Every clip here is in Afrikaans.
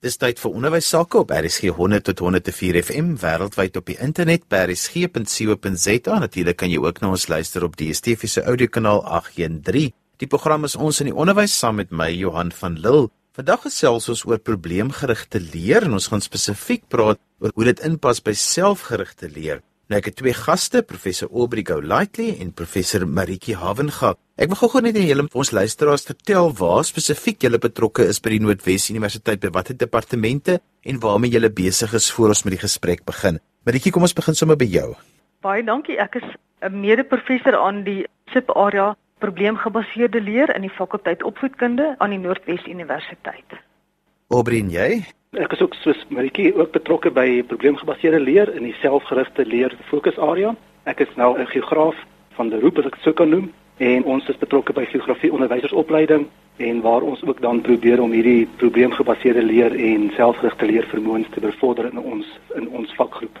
Dis tyd vir onderwys sake op RSG 100 tot 104 FM wêreldwyd op die internet by rsg.co.za. Natuurlik kan jy ook na ons luister op die DSTV se audiokanaal 813. Die program is ons in die onderwys saam met my Johan van Lille. Vandag gesels ons oor probleemgerigte leer en ons gaan spesifiek praat oor hoe dit inpas by selfgerigte leer. Nou ek het twee gaste, professor Aubrey Golightly en professor Maritjie Havenga. Ek wil gou-gou net aan julle ons luisteraars vertel waar spesifiek julle betrokke is by die Noordwes Universiteit by watter departemente en waarmee julle besig is voor ons met die gesprek begin. Maritjie, kom ons begin sommer by jou. Baie dankie. Ek is 'n mede-professor aan die SIP-area probleemgebaseerde leer in die fakulteit opvoedkunde aan die Noordwes Universiteit. Aubrey en jy? Ek is ook soos Maritjie ook betrokke by probleemgebaseerde leer in die selfgerigte leer fokusarea. Ek is nou 'n geograaf van beroep as ek sou kan noem en ons is betrokke by geografie onderwysersopleiding en waar ons ook dan probeer om hierdie probleemgebaseerde leer en selfgerigte leer vermoëns te bevorder in ons in ons vakgroep.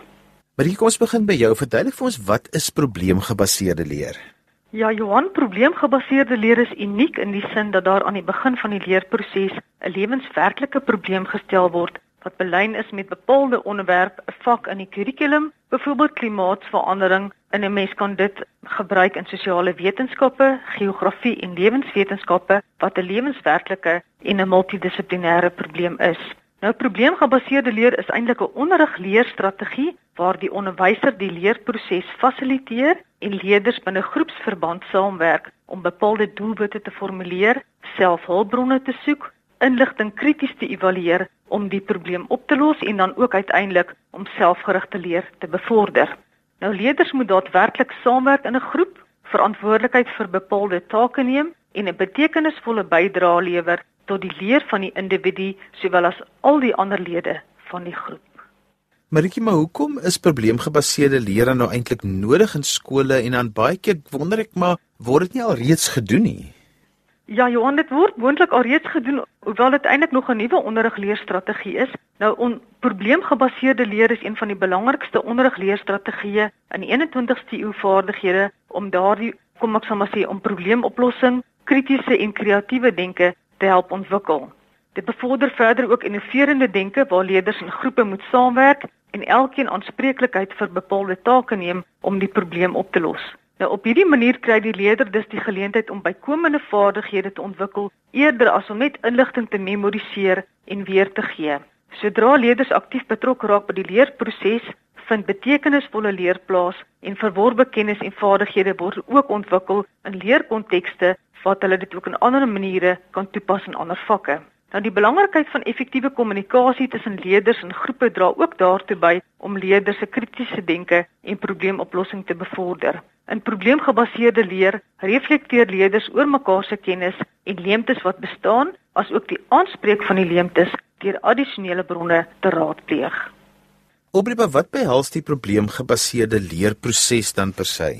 Maritjie, kom ons begin by jou. Verduidelik vir ons wat is probleemgebaseerde leer? Ja, Johan, probleemgebaseerde leer is uniek in die sin dat daar aan die begin van die leerproses 'n lewenswerklike probleem gestel word wat belyn is met bepaalde onderwerp, 'n vak in die kurrikulum, byvoorbeeld klimaatsverandering. In 'n mens kan dit gebruik in sosiale wetenskappe, geografie en lewenswetenskappe wat 'n lewenswerklike en 'n multidissiplinêre probleem is. Nou probleemgebaseerde leer is eintlik 'n onderrigleerstrategie waar die onderwyser die leerproses fasiliteer en leerders binne groepsverband saamwerk om bepaalde doelwitte te formuleer, selfhulpbronne te soek, inligting krities te evalueer om die probleem op te los en dan ook uiteindelik om selfgerigte leer te bevorder. Nou leerders moet daadwerklik saamwerk in 'n groep, verantwoordelikheid vir bepaalde take neem en 'n betekenisvolle bydrae lewer tot die leer van die individu sowel as al die ander lede van die groep. Maritjie, maar hoekom is probleemgebaseerde leer nou eintlik nodig in skole en dan baie keer wonder ek maar word dit nie al reeds gedoen nie? Ja, Johan, dit word moontlik al reeds gedoen, hoewel dit eintlik nog 'n nuwe onderrigleerstrategie is. Nou, on, probleemgebaseerde leer is een van die belangrikste onderrigleerstrategieë in die 21ste eeu vaardighede om daardie, kom ek sommer sê, om probleemoplossing, kritiese en kreatiewe denke te help ontwikkel. Dit bevorder verder ook innoverende denke waar leerders in groepe moet saamwerk en elkeen aanspreeklikheid vir bepaalde take neem om die probleem op te los. Nou op hierdie manier kry die leerder dus die geleentheid om bykomende vaardighede te ontwikkel eerder as om net inligting te memoriseer en weer te gee. Sodra leerders aktief betrokke raak by die leerproses, vind betekenisvolle leer plaas en verworwe kennis en vaardighede word ook ontwikkel in leerkontekste wat hulle dit ook in ander maniere kan toepas in ander vakke. Nou die belangrikheid van effektiewe kommunikasie tussen leerders en groepe dra ook daartoe by om leerders se kritiese denke en probleemoplossing te bevorder. In probleemgebaseerde leer reflekteer leerders oor mekaar se kennis en leemtes wat bestaan, asook die aanspreek van die leemtes deur addisionele bronne te raadpleeg. Obriba, wat behels die probleemgebaseerde leerproses dan per se?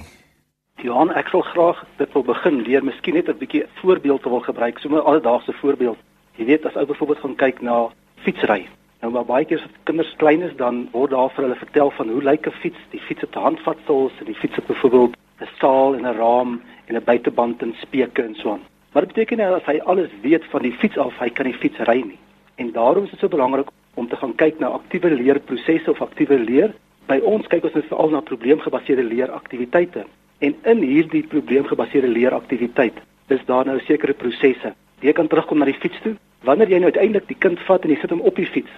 Johan, ek sal graag dit wil begin leer, miskien net 'n bietjie voorbeeld wil gebruik, so 'n alledaagse voorbeeld. Jy weet as ou byvoorbeeld gaan kyk na fietsry. Nou maar baie keer as kinders klein is, dan word daar vir hulle vertel van hoe lyk 'n fiets? Die fiets het handvatsels en die fiets het byvoorbeeld 'n staal en 'n raam en 'n buiteband en speke en so aan. Maar dit beteken nie as hy alles weet van die fiets af, hy kan die fiets ry nie. En daarom is dit so belangrik om te gaan kyk na aktiewe leerprosesse of aktiewe leer. By ons kyk ons net veral na probleemgebaseerde leeraktiwiteite. En in hierdie probleemgebaseerde leeraktiwiteit is daar nou sekere prosesse. Jy kan terugkom na die fiets toe. Wanneer jy nou uiteindelik die kind vat en jy sit hom op die fiets,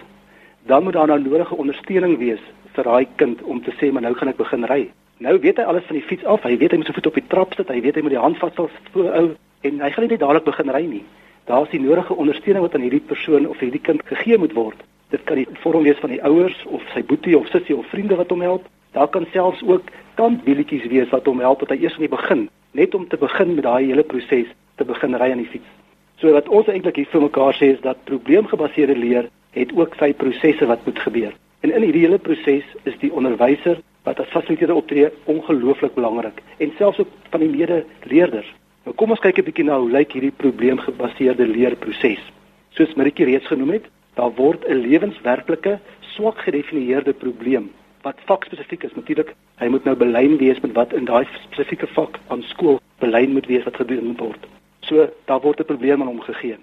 dan moet daar nou nodige ondersteuning wees vir daai kind om te sê maar nou gaan ek begin ry. Nou weet hy alles van die fiets af. Hy weet hy moet sy voet op die trap sit. Hy weet hy moet die handvatsels voorhou en hy gaan nie dadelik begin ry nie. Daar is die nodige ondersteuning wat aan hierdie persoon of hierdie kind gegee moet word. Dit kan die vorm wees van die ouers of sy boetie of sussie of vriende wat hom help. Daar kan selfs ook tandwieletjies wees wat hom help dat hy eers net begin, net om te begin met daai hele proses te begin ry aan die fiets. So wat ons eintlik hier vir mekaar sê is dat probleemgebaseerde leer het ook sy prosesse wat moet gebeur. En in hierdie hele proses is die onderwyser wat as fasiliteerder optree ongelooflik belangrik en selfs ook van die mede-leerders. Nou kom ons kyk 'n bietjie na hoe lyk hierdie probleemgebaseerde leerproses. Soos Maritjie reeds genoem het, daar word 'n lewenswerklike swak gedefinieerde probleem wat vakspesifiek is. Natuurlik, hy moet nou belyn wees met wat in daai spesifieke vak aan skool belyn moet wees wat gedoen moet word. So daar word 'n probleem aan hom gegee.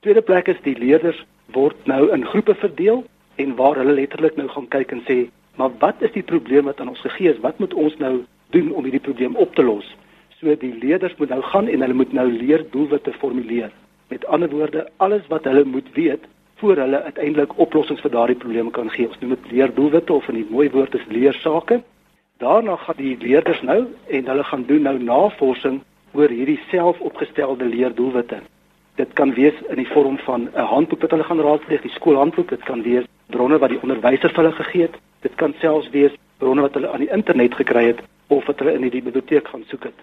Tweede plek is die leerders word nou in groepe verdeel en waar hulle letterlik nou gaan kyk en sê, "Maar wat is die probleem wat aan ons gegee is? Wat moet ons nou doen om hierdie probleem op te los?" So die leerders moet nou gaan en hulle moet nou leer doelwitte formuleer. Met ander woorde, alles wat hulle moet weet voor hulle uiteindelik oplossings vir daardie probleme kan gee. Ons noem dit leerdoelwitte of in die mooi woord is leersake. Daarna gaan die leerders nou en hulle gaan doen nou navorsing oor hierdie selfopgestelde leerdoelwitte. Dit kan wees in die vorm van 'n handboek wat hulle gaan raadpleeg, die skoolhandboek, dit kan wees bronne wat die onderwyser vir hulle gegee het. Dit kan selfs wees bronne wat hulle aan die internet gekry het of wat hulle in die biblioteek gaan soek het.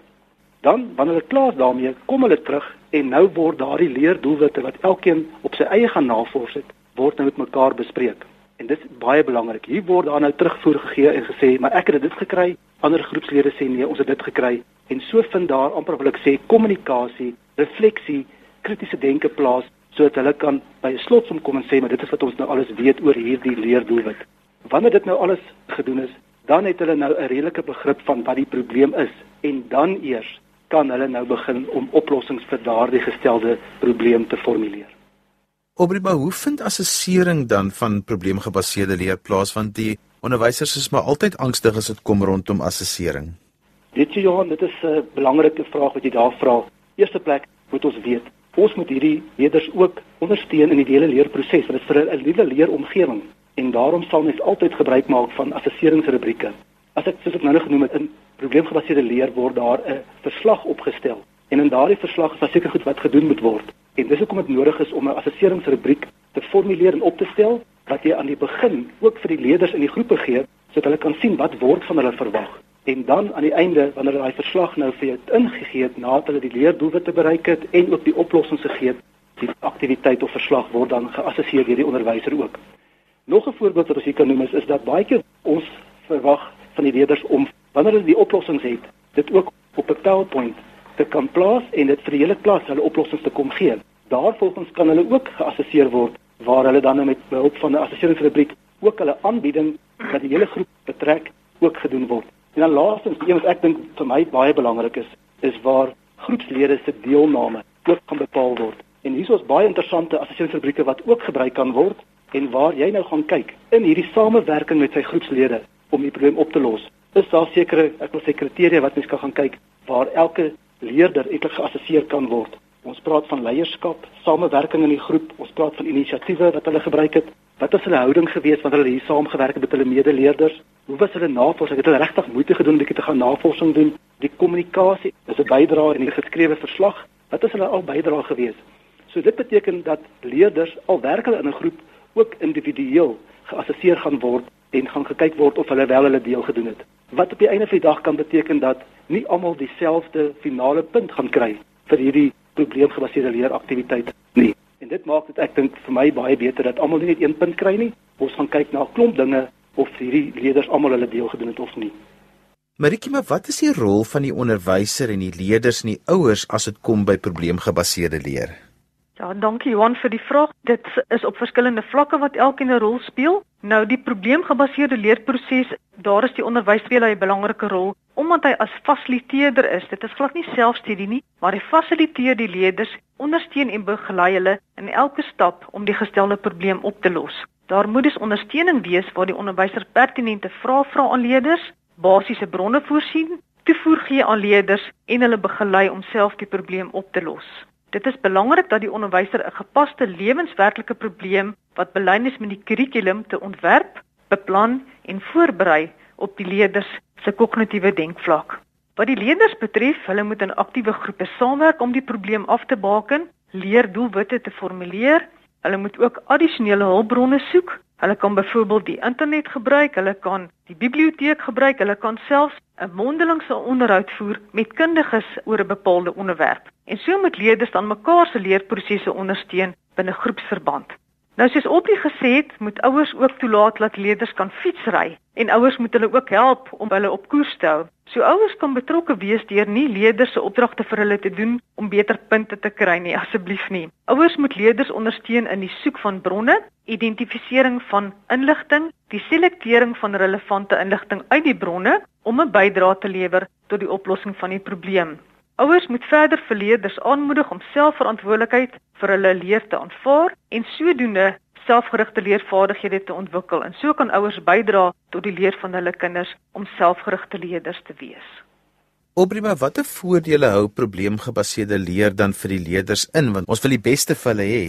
Dan wanneer hulle klaar daarmee, kom hulle terug en nou word daardie leerdoelwitte wat elkeen op sy eie gaan navors het, word nou met mekaar bespreek. En dit is baie belangrik. Hier word daar nou terugvoer gegee en gesê, "Maar ek het dit gekry." Ander groepslede sê, "Nee, ons het dit gekry." En so vind daar amper wil ek sê kommunikasie, refleksie, kritiese denke plaas sodat hulle kan by 'n slotsom kom en sê, "Maar dit is wat ons nou alles weet oor hierdie leerdoelwit." Wanneer dit nou alles gedoen is, dan het hulle nou 'n redelike begrip van wat die probleem is en dan eers kan hulle nou begin om oplossings vir daardie gestelde probleem te formuleer. Obriba, hoe vind assessering dan van probleemgebaseerde leer plaas want die onderwysers is maar altyd angstig as dit kom rondom assessering? Dit is Johan, dit is 'n belangrike vraag wat jy daar vra. Eerste plek moet ons weet, ons moet hierdie leerders ook ondersteun in die hele leerproses want dit is vir 'n nuwe leeromgewing en daarom sal mens altyd gebruik maak van assesseringsrubrieke. As ek soos ek nou genoem het in probleemgebaseerde leer word daar 'n verslag opgestel en in daardie verslag is daar seker goed wat gedoen moet word. En dis hoekom dit nodig is om 'n assesseringsrubriek te formuleer en op te stel wat jy aan die begin ook vir die leerders in die groepe gee sodat hulle kan sien wat word van hulle verwag. En dan aan die einde wanneer daai verslag nou vir jou ingegee het nadat hulle die leerdoelwitte bereik het en ook die oplossings gegee het, die aktiwiteit of verslag word dan geassesseer deur die onderwyser ook. Nog 'n voorbeeld wat ons hier kan noem is, is dat baie keer ons verwag van die leerders om wanneer hulle die oplossings het, dit ook op 'n PowerPoint te kan plaas en dit vir die hele klas hulle oplossings te kom gee. Daarvolgens kan hulle ook geassesseer word waar hulle dan nou met behulp van 'n assesseringsrubriek ook hulle aanbieding wat die hele groep betrek ook gedoen word. En dan laastens, een wat ek dink vir my baie belangrik is, is waar groepslede se deelname ook kan bepaal word. En hier is baie interessante assesseringsrubrieke wat ook gebruik kan word en waar jy nou gaan kyk in hierdie samewerking met sy groepslede om die probleem op te los. Is daar sekere, ek wil sê kriteria wat mens kan gaan kyk waar elke leerder eintlik geassesseer kan word. Ons praat van leierskap, samewerking in die groep, ons praat van inisiatiewe wat hulle gebruik het. Wat was hulle houding geweest wanneer hulle hier saamgewerk het met hulle medeleerders? Hoe was hulle navorsing? Het hulle regtig moeite gedoen om bietjie te gaan navorsing doen? Die kommunikasie, is 'n bydrae in die geskrewe verslag. Wat is hulle al bydrae geweest? So dit beteken dat leerders al werk hulle in 'n groep ook individueel geassesseer gaan word en gaan gekyk word of hulle wel hulle deel gedoen het. Wat op die einde van die dag kan beteken dat nie almal dieselfde finale punt gaan kry vir hierdie probleemgebaseerde leeraktiwiteit nie. En dit maak dit ek dink vir my baie beter dat almal net een punt kry nie. Ons gaan kyk na 'n klomp dinge of hierdie leerders almal hulle deel gedoen het of nie. Marikie, maar wat is die rol van die onderwyser en die leerders en die ouers as dit kom by probleemgebaseerde leer? Ja, dankie Johan vir die vraag. Dit is op verskillende vlakke wat elkeen 'n rol speel. Nou die probleemgebaseerde leerproses, daar is die onderwys speel 'n belangrike rol omdat hy as fasiliteerder is. Dit is glad nie selfstudie nie, maar hy fasiliteer die leerders, ondersteun en begelei hulle in elke stap om die gestelde probleem op te los. Daar moet dus ondersteuning wees waar die onderwyser pertinente vrae vra aan leerders, basiese bronne voorsien, toevoer gee aan leerders en hulle begelei om self die probleem op te los. Dit is belangrik dat die onderwyser 'n gepaste lewenswerklike probleem wat belyn is met die kurrikulum te ontwerp, beplan en voorberei op die leerders se kognitiewe denkvlak. Wat die leerders betref, hulle moet in aktiewe groepe saamwerk om die probleem af te baken, leer doelwitte te formuleer. Hulle moet ook addisionele hulpbronne soek Hulle kan byvoorbeeld die internet gebruik, hulle kan die biblioteek gebruik, hulle kan selfs 'n mondelingse onderhoud voer met kundiges oor 'n bepaalde onderwerp. En so moet leerders dan mekaar se leerprosesse ondersteun binne groepsverband. Nou soos Opie gesê het, moet ouers ook toelaat dat leerders kan fietsry en ouers moet hulle ook help om hulle op koers te hou. So ouers kan betrokke wees deur nie leerders se opdragte vir hulle te doen om beter punte te kry nie, asseblief nie. Ouers moet leerders ondersteun in die soek van bronne, identifisering van inligting, die selektering van relevante inligting uit die bronne om 'n bydrae te lewer tot die oplossing van die probleem. Ouers moet verder verleerders aanmoedig om selfverantwoordelikheid vir hulle leer te aanvaar en sodoende selfgerigte leervaardighede te ontwikkel en so kan ouers bydra tot die leer van hulle kinders om selfgerigte leerders te wees. Oprima, watter voordele hou probleemgebaseerde leer dan vir die leerders in want ons wil die beste vir hulle hê?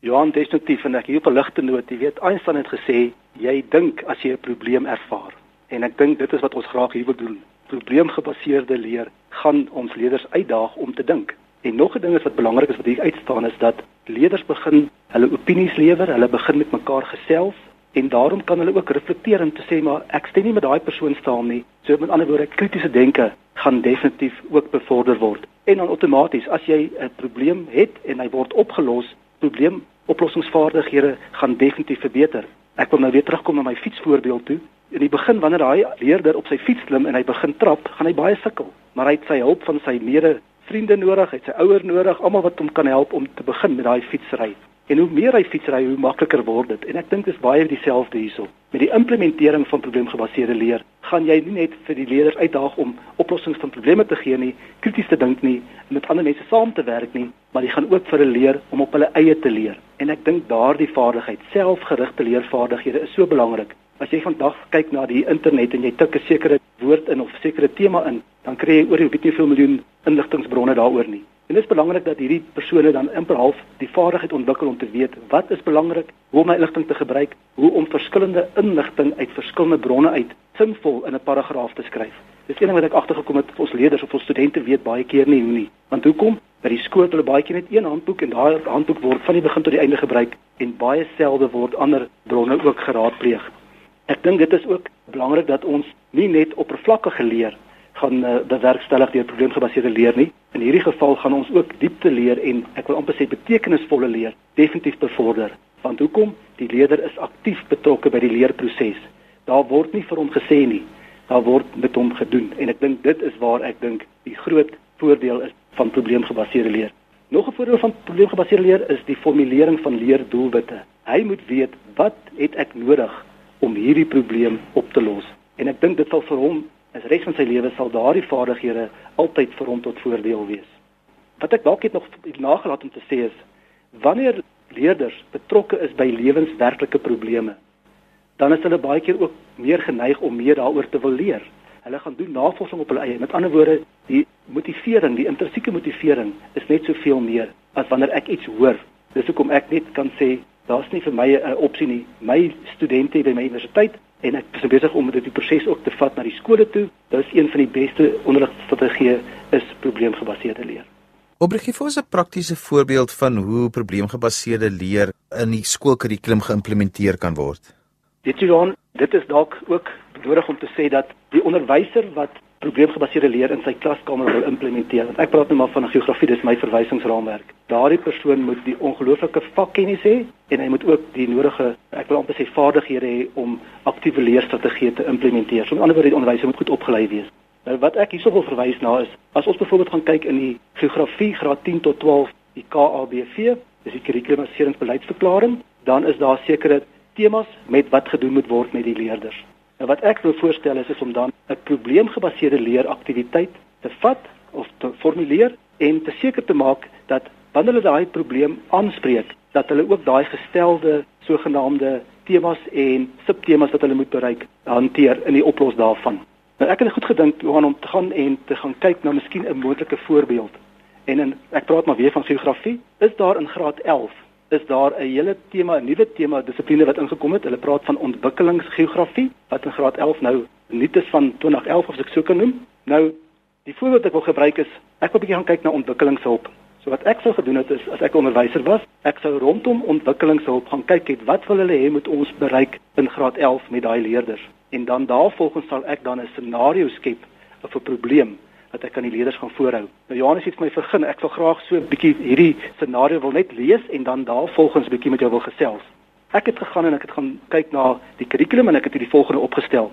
Johan, definitief en ek hier op 'n ligte noot, jy weet Einstein het gesê jy dink as jy 'n probleem ervaar. En ek dink dit is wat ons graag hier wil doen. Probleemgebaseerde leer gaan ons leerders uitdaag om te dink. En nog 'n ding is wat belangrik is wat hier uitstaan is dat leerders begin hulle opinies lewer, hulle begin met mekaar gesels en daarom kan hulle ook reflekteer en te sê maar ek stem nie met daai persoon saam nie. So met ander woorde, kritiese denke gaan definitief ook bevorder word. En dan outomaties as jy 'n probleem het en hy word opgelos, probleemoplossingsvaardighede gaan definitief verbeter. Ek wil nou weer terugkom na my fietsvoorbeeld toe. In die begin wanneer daai leerder op sy fiets klim en hy begin trap, gaan hy baie sukkel, maar hy het sy hulp van sy mede vriende nodig, hy het sy ouers nodig, almal wat hom kan help om te begin met daai fietsry. En hoe meer hy fietsry, hoe makliker word dit. En ek dink dis baie dieselfde hierso. Met die implementering van probleemgebaseerde leer, gaan jy nie net vir die leerders uitdaag om oplossings van probleme te gee nie, krities te dink nie, met ander mense saam te werk nie, maar jy gaan ook vir hulle leer om op hulle eie te leer. En ek dink daardie vaardigheid, selfgerigte leervaardighede is so belangrik. As jy vandag kyk na die internet en jy tik 'n sekere woord in of sekere tema in, dan kry jy oor jy weet nie hoeveel miljoen inligtingbronne daaroor nie. En dit is belangrik dat hierdie persone dan imperhalf die vaardigheid ontwikkel om te weet wat is belangrik, hoe om my inligting te gebruik, hoe om verskillende inligting uit verskillende bronne uit sinvol in 'n paragraaf te skryf. Dis een ding wat ek agtergekom het ons leerders of ons studente weet baie keer nie hoe nie. Want hoekom? By die skool hulle baie keer net een handboek en daai handboek word van die begin tot die einde gebruik en baie selde word ander bronne ook geraadpleeg. Ek dink dit is ook belangrik dat ons nie net oppervlakkige leer gaan uh, bewerkstellig deur probleemgebaseerde leer nie. In hierdie geval gaan ons ook diepte leer en ek wil amper sê betekenisvolle leer definitief bevorder. Want hoekom? Die leerder is aktief betrokke by die leerproses. Daar word nie vir hom gesê nie, daar word met hom gedoen en ek dink dit is waar ek dink die groot voordeel is van probleemgebaseerde leer. Nog 'n voordeel van probleemgebaseerde leer is die formulering van leerdoelwitte. Hy moet weet wat het ek nodig om hierdie probleem op te los. En ek dink dit sal vir hom is res van sy lewe sal daardie vaardighede altyd vir hom tot voordeel wees. Wat ek dalk het nog nagelaat om te sê is wanneer leerders betrokke is by lewenswerklike probleme, dan is hulle baie keer ook meer geneig om meer daaroor te wil leer. Hulle gaan doen navorsing op hulle eie. Met ander woorde, die motivering, die intrinsieke motivering is net soveel meer as wanneer ek iets hoor. Dis hoekom ek net kan sê daar's nie vir my 'n opsie nie. My studente by my universiteit en ek is besig om dit die proses ook te vat na die skole toe. Dit is een van die beste onderrigstrategieë is probleemgebaseerde leer. Opregie vir ons 'n praktiese voorbeeld van hoe probleemgebaseerde leer in die skoolkurrikulum geïmplementeer kan word. Dit is dan dit is dalk ook nodig om te sê dat die onderwyser wat probleemgebaseerde leer in sy klaskamer wil implementeer. Want ek praat nou maar van geografie, dis my verwysingsraamwerk. Daardie persoon moet die ongelooflike vakkennis hê en hy moet ook die nodige, ek wil amper sê vaardighede hê om aktiewe leerstrategieë te implementeer. So met ander woorde, die onderwyser moet goed opgelei wees. Nou wat ek hierso wil verwys na is as ons byvoorbeeld gaan kyk in die geografie graad 10 tot 12, die KABV, dis die kurrikulumbeleidsverklaring, dan is daar sekere temas met wat gedoen moet word met die leerders. En wat ek wil voorstel is, is om dan 'n probleemgebaseerde leeraktiwiteit te vat of te formuleer en te seker te maak dat wanneer hulle daai probleem aanspreek, dat hulle ook daai gestelde sogenaamde temas en subtemas wat hulle moet bereik hanteer in die oplos daarvan. Nou ek het goed gedink Johan om te gaan en te gaan kyk na miskien 'n moontlike voorbeeld. En in, ek praat maar weer van geografie. Is daar in graad 11 is daar 'n hele tema, 'n nuwe tema dissipline wat ingekom het. Hulle praat van ontwikkelingsgeografie wat in graad 11 nou nuut is van 2011 of ek sou kan noem. Nou die voorbeeld wat ek wil gebruik is ek wil 'n bietjie gaan kyk na ontwikkelingshulp. So wat ek sou gedoen het is as ek 'n onderwyser was, ek sou rondom ontwikkelingshulp gaan kyk het wat wil hulle hê moet ons bereik in graad 11 met daai leerders. En dan daarvolgens sal ek dan 'n scenario skep of 'n probleem wat ek aan die leerders gaan voorhou. Nou Johannes het my vergun, ek wil graag so 'n bietjie hierdie scenario wil net lees en dan daarvolgens 'n bietjie met jou wil gesels. Ek het gegaan en ek het gaan kyk na die kurrikulum en ek het hierdie volgende opgestel.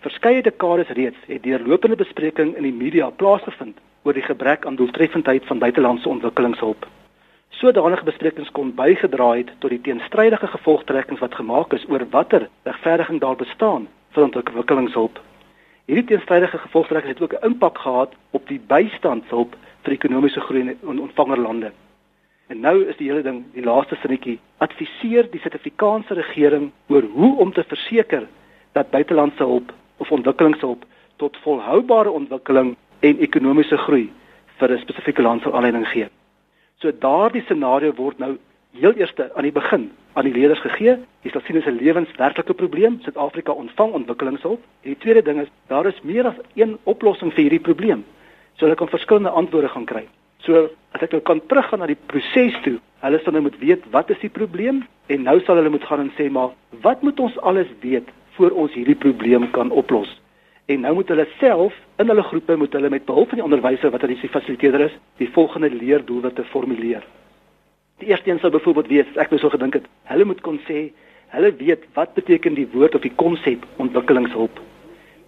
Verskeie dekades reeds het deurlopende bespreking in die media plaasgevind oor die gebrek aan doeltreffendheid van buitelandse ontwikkelingshulp. Sodanige besprekings kon bygedra het tot die teenstrydige gevolgtrekkings wat gemaak is oor watter regverdiging daar bestaan vir ontwikkelingshulp Hierdie teenstrydige gevolgtrekking het ook 'n impak gehad op die bystandshulp vir ekonomiese groei in ontvangerlande. En nou is die hele ding, die laaste sinnetjie, adviseer die Suid-Afrikaanse regering oor hoe om te verseker dat buitelandse hulp of ontwikkelingshulp tot volhoubare ontwikkeling en ekonomiese groei vir 'n spesifieke land sal aanleiding gee. So daardie scenario word nou heel eerste aan die begin aan die leerders gegee. Jy sal sien dit is 'n lewenswerklike probleem. Suid-Afrika ontvang ontwikkelingshulp. En die tweede ding is daar is meer as een oplossing vir hierdie probleem. So hulle kan verskillende antwoorde gaan kry. So as ek nou kan teruggaan na die proses toe, hulle sal nou moet weet wat is die probleem en nou sal hulle moet gaan en sê maar wat moet ons alles weet voor ons hierdie probleem kan oplos? En nou moet hulle self in hulle groepe moet hulle met behulp van die onderwyser wat hulle die fasiliteerder is, die volgende leerdoelwitte formuleer. Die eerste een sou byvoorbeeld wees, ek nou so gedink het, hulle moet kon sê, hulle weet wat beteken die woord of die konsep ontwikkelingshulp.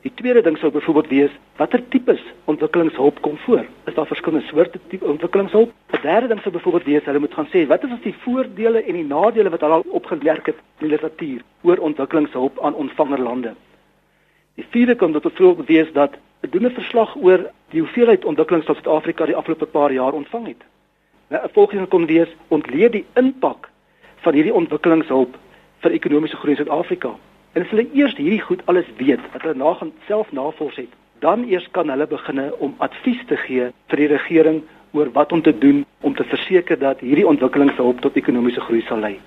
Die tweede ding sou byvoorbeeld wees, watter tipes ontwikkelingshulp kom voor? Is daar verskillende soorte tipe ontwikkelingshulp? 'n Derde ding sou byvoorbeeld wees, hulle moet gaan sê, wat is as die voordele en die nadele wat hulle al opgewerk het in die literatuur oor ontwikkelingshulp aan ontvangerlande? Die vierde kan tot voorbeeld wees dat 'n doen 'n verslag oor die hoeveelheid ontwikkelingshulp Suid-Afrika die afgelope paar jaar ontvang het. 'n volgende kon wees ontleed die impak van hierdie ontwikkelingshulp vir ekonomiese groei in Suid-Afrika. En as hulle eers hierdie goed alles weet, dat hulle na gaan self navors het, dan eers kan hulle begine om advies te gee vir die regering oor wat om te doen om te verseker dat hierdie ontwikkelingshulp tot ekonomiese groei sal lei.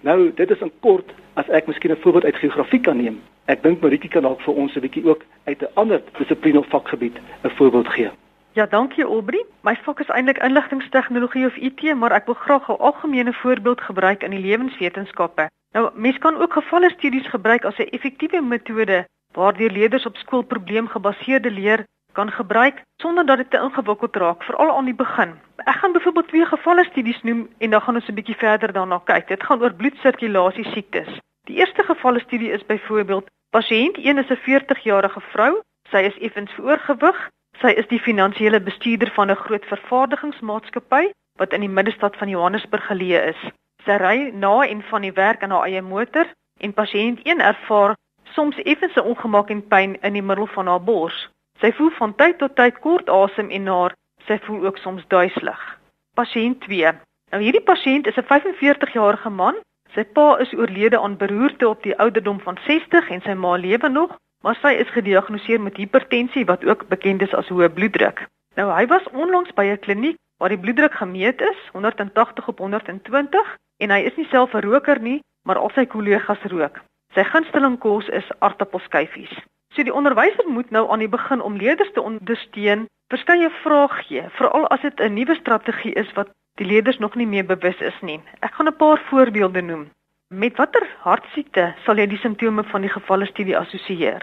Nou, dit is in kort as ek miskien 'n voorbeeld uit geografie kan neem. Ek dink Maritje kan dalk vir ons 'n bietjie ook uit 'n ander dissipline of vakgebied 'n voorbeeld gee. Ja, dankie Aubrey. My fokus is eintlik inligtingstegnologie of IT, maar ek wil graag 'n algemene voorbeeld gebruik in die lewenswetenskappe. Nou, mens kan ook gevalle studies gebruik as 'n effektiewe metode waardeur leerders op skool probleemgebaseerde leer kan gebruik sonder dat dit te ingewikkeld raak, veral aan die begin. Ek gaan byvoorbeeld twee gevalle studies noem en dan gaan ons 'n bietjie verder daarna kyk. Dit gaan oor bloedsirkulasie siektes. Die eerste gevalle studie is byvoorbeeld pasiënt 1 is 'n 40-jarige vrou. Sy is effens oorgewig Sy is die finansiële bestuurder van 'n groot vervaardigingsmaatskappy wat in die middestad van Johannesburg geleë is. Sy ry na en van die werk in haar eie motor en pasiënt 1 ervaar soms effense ongemak en pyn in die middel van haar bors. Sy voel van tyd tot tyd kort asem en naar. Sy voel ook soms duiselig. Pasiënt 2. Nou hierdie pasiënt is 'n 45-jarige man. Sy pa is oorlede aan beroerte op die ouderdom van 60 en sy ma lewe nog maar sy is gediagnoseer met hipertensie wat ook bekend is as hoë bloeddruk. Nou hy was onlangs by 'n kliniek waar die bloeddruk gemeet is, 180 op 120 en hy is nie self 'n roker nie, maar al sy kollegas rook. Sy gunsteling kos is aartappelskyfies. So die onderwyser moet nou aan die begin om leerders te ondersteun, verskeie vrae gee, veral as dit 'n nuwe strategie is wat die leerders nog nie meer bewus is nie. Ek gaan 'n paar voorbeelde noem. Met watter hartsiekte sal jy die simptome van die gevalle studie assosieer?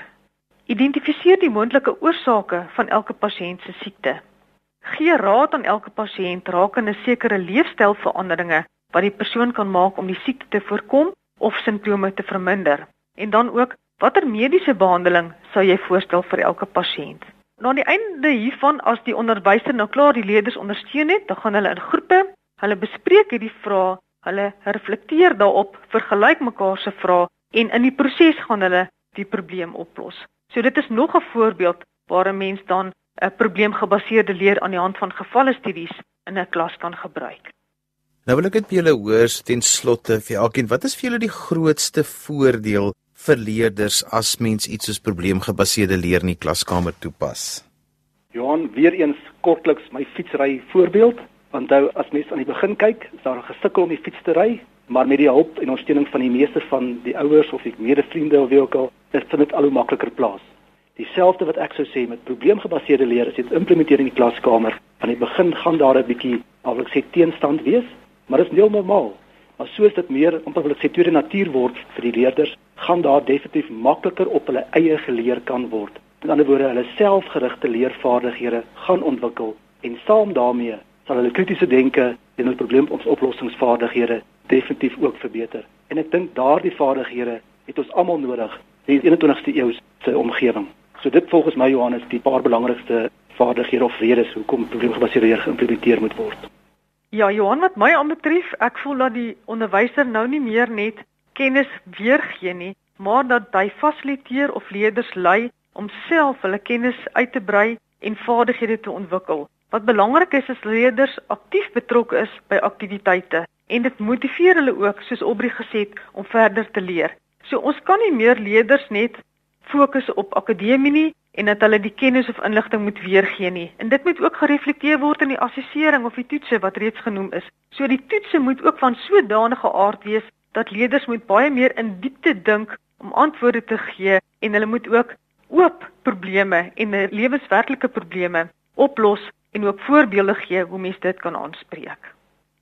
Identifiseer die moontlike oorsake van elke pasiënt se siekte. Gee raad aan elke pasiënt rakende sekere leefstylveranderinge wat die persoon kan maak om die siekte te voorkom of simptome te verminder. En dan ook, watter mediese behandeling sou jy voorstel vir elke pasiënt? Na die einde hiervan as die onderwyser nou klaar die leerders ondersteun het, dan gaan hulle in groepe, hulle bespreek hierdie vrae Hulle reflekteer daarop, vergelyk mekaar se vrae en in die proses gaan hulle die probleem oplos. So dit is nog 'n voorbeeld waar 'n mens dan 'n probleemgebaseerde leer aan die hand van gevalle studies in 'n klas kan gebruik. Nou wil ek net by julle hoor ten slotte vir elkeen, wat is vir julle die grootste voordeel vir leerders as mens iets soos probleemgebaseerde leer in die klaskamer toepas? Johan, weer eens kortliks my fietsry voorbeeld. Onthou as mens aan die begin kyk, is daar gesukkel om die fiets te ry, maar met die hulp en ondersteuning van die meeste van die ouers of die medevriende of wie ook al, is dit al hoe makliker plaas. Dieselfde wat ek sou sê met probleemgebaseerde leer, jy dit implementeer in die klaskamer, aan die begin gaan daar 'n bietjie, al ek sê teenstand wees, maar dit is heel normaal. Maar soos dit meer amper wil ek sê tweede natuur word vir die leerders, gaan daar definitief makliker op hulle eie geleer kan word. Met ander woorde, hulle selfgerigte leervaardighede gaan ontwikkel en saam daarmee sal hulle kritiese denke en hulle probleemoplossingsvaardighede definitief ook verbeter. En ek dink daardie vaardighede het ons almal nodig in die 21ste eeu se omgewing. So dit volgens my Johannes die paar belangrikste vaardighede of redes hoekom probleemgebaseerde leer geïmplementeer moet word. Ja, Johan, wat my aanbetref, ek voel dat die onderwyser nou nie meer net kennis weergee nie, maar dat hy fasiliteer of leerders lei om self hulle kennis uit te brei en vaardighede te ontwikkel. Wat belangrik is is leerders aktief betrokke is by aktiwiteite en dit motiveer hulle ook soos Aubrey gesê het om verder te leer. So ons kan nie meer leerders net fokus op akademie nie en dat hulle die kennis of inligting moet weergee nie. En dit moet ook gereflekteer word in die assessering of die toetse wat reeds genoem is. So die toetse moet ook van sodanige aard wees dat leerders moet baie meer in diepte dink om antwoorde te gee en hulle moet ook oop probleme en lewenswerklike probleme oplos en ook voorbeelde gee hoe mense dit kan aanspreek.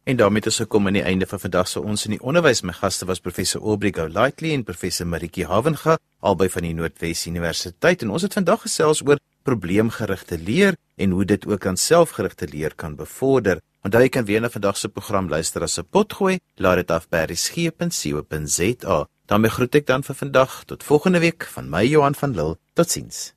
En daarmee het ons gekom aan die einde van vandag se ons in die onderwys. My gaste was professor Aubrey Golightly en professor Maritjie Havenga albei van die Noordwes Universiteit en ons het vandag gesels oor probleemgerigte leer en hoe dit ook aan selfgerigte leer kan bevorder. Onthou jy kan weer na vandag se program luister as 'n potgooi. Laat dit af by resgep.co.za. daarmee groet ek dan vir vandag tot volgende week van my Johan van Lille. Totsiens.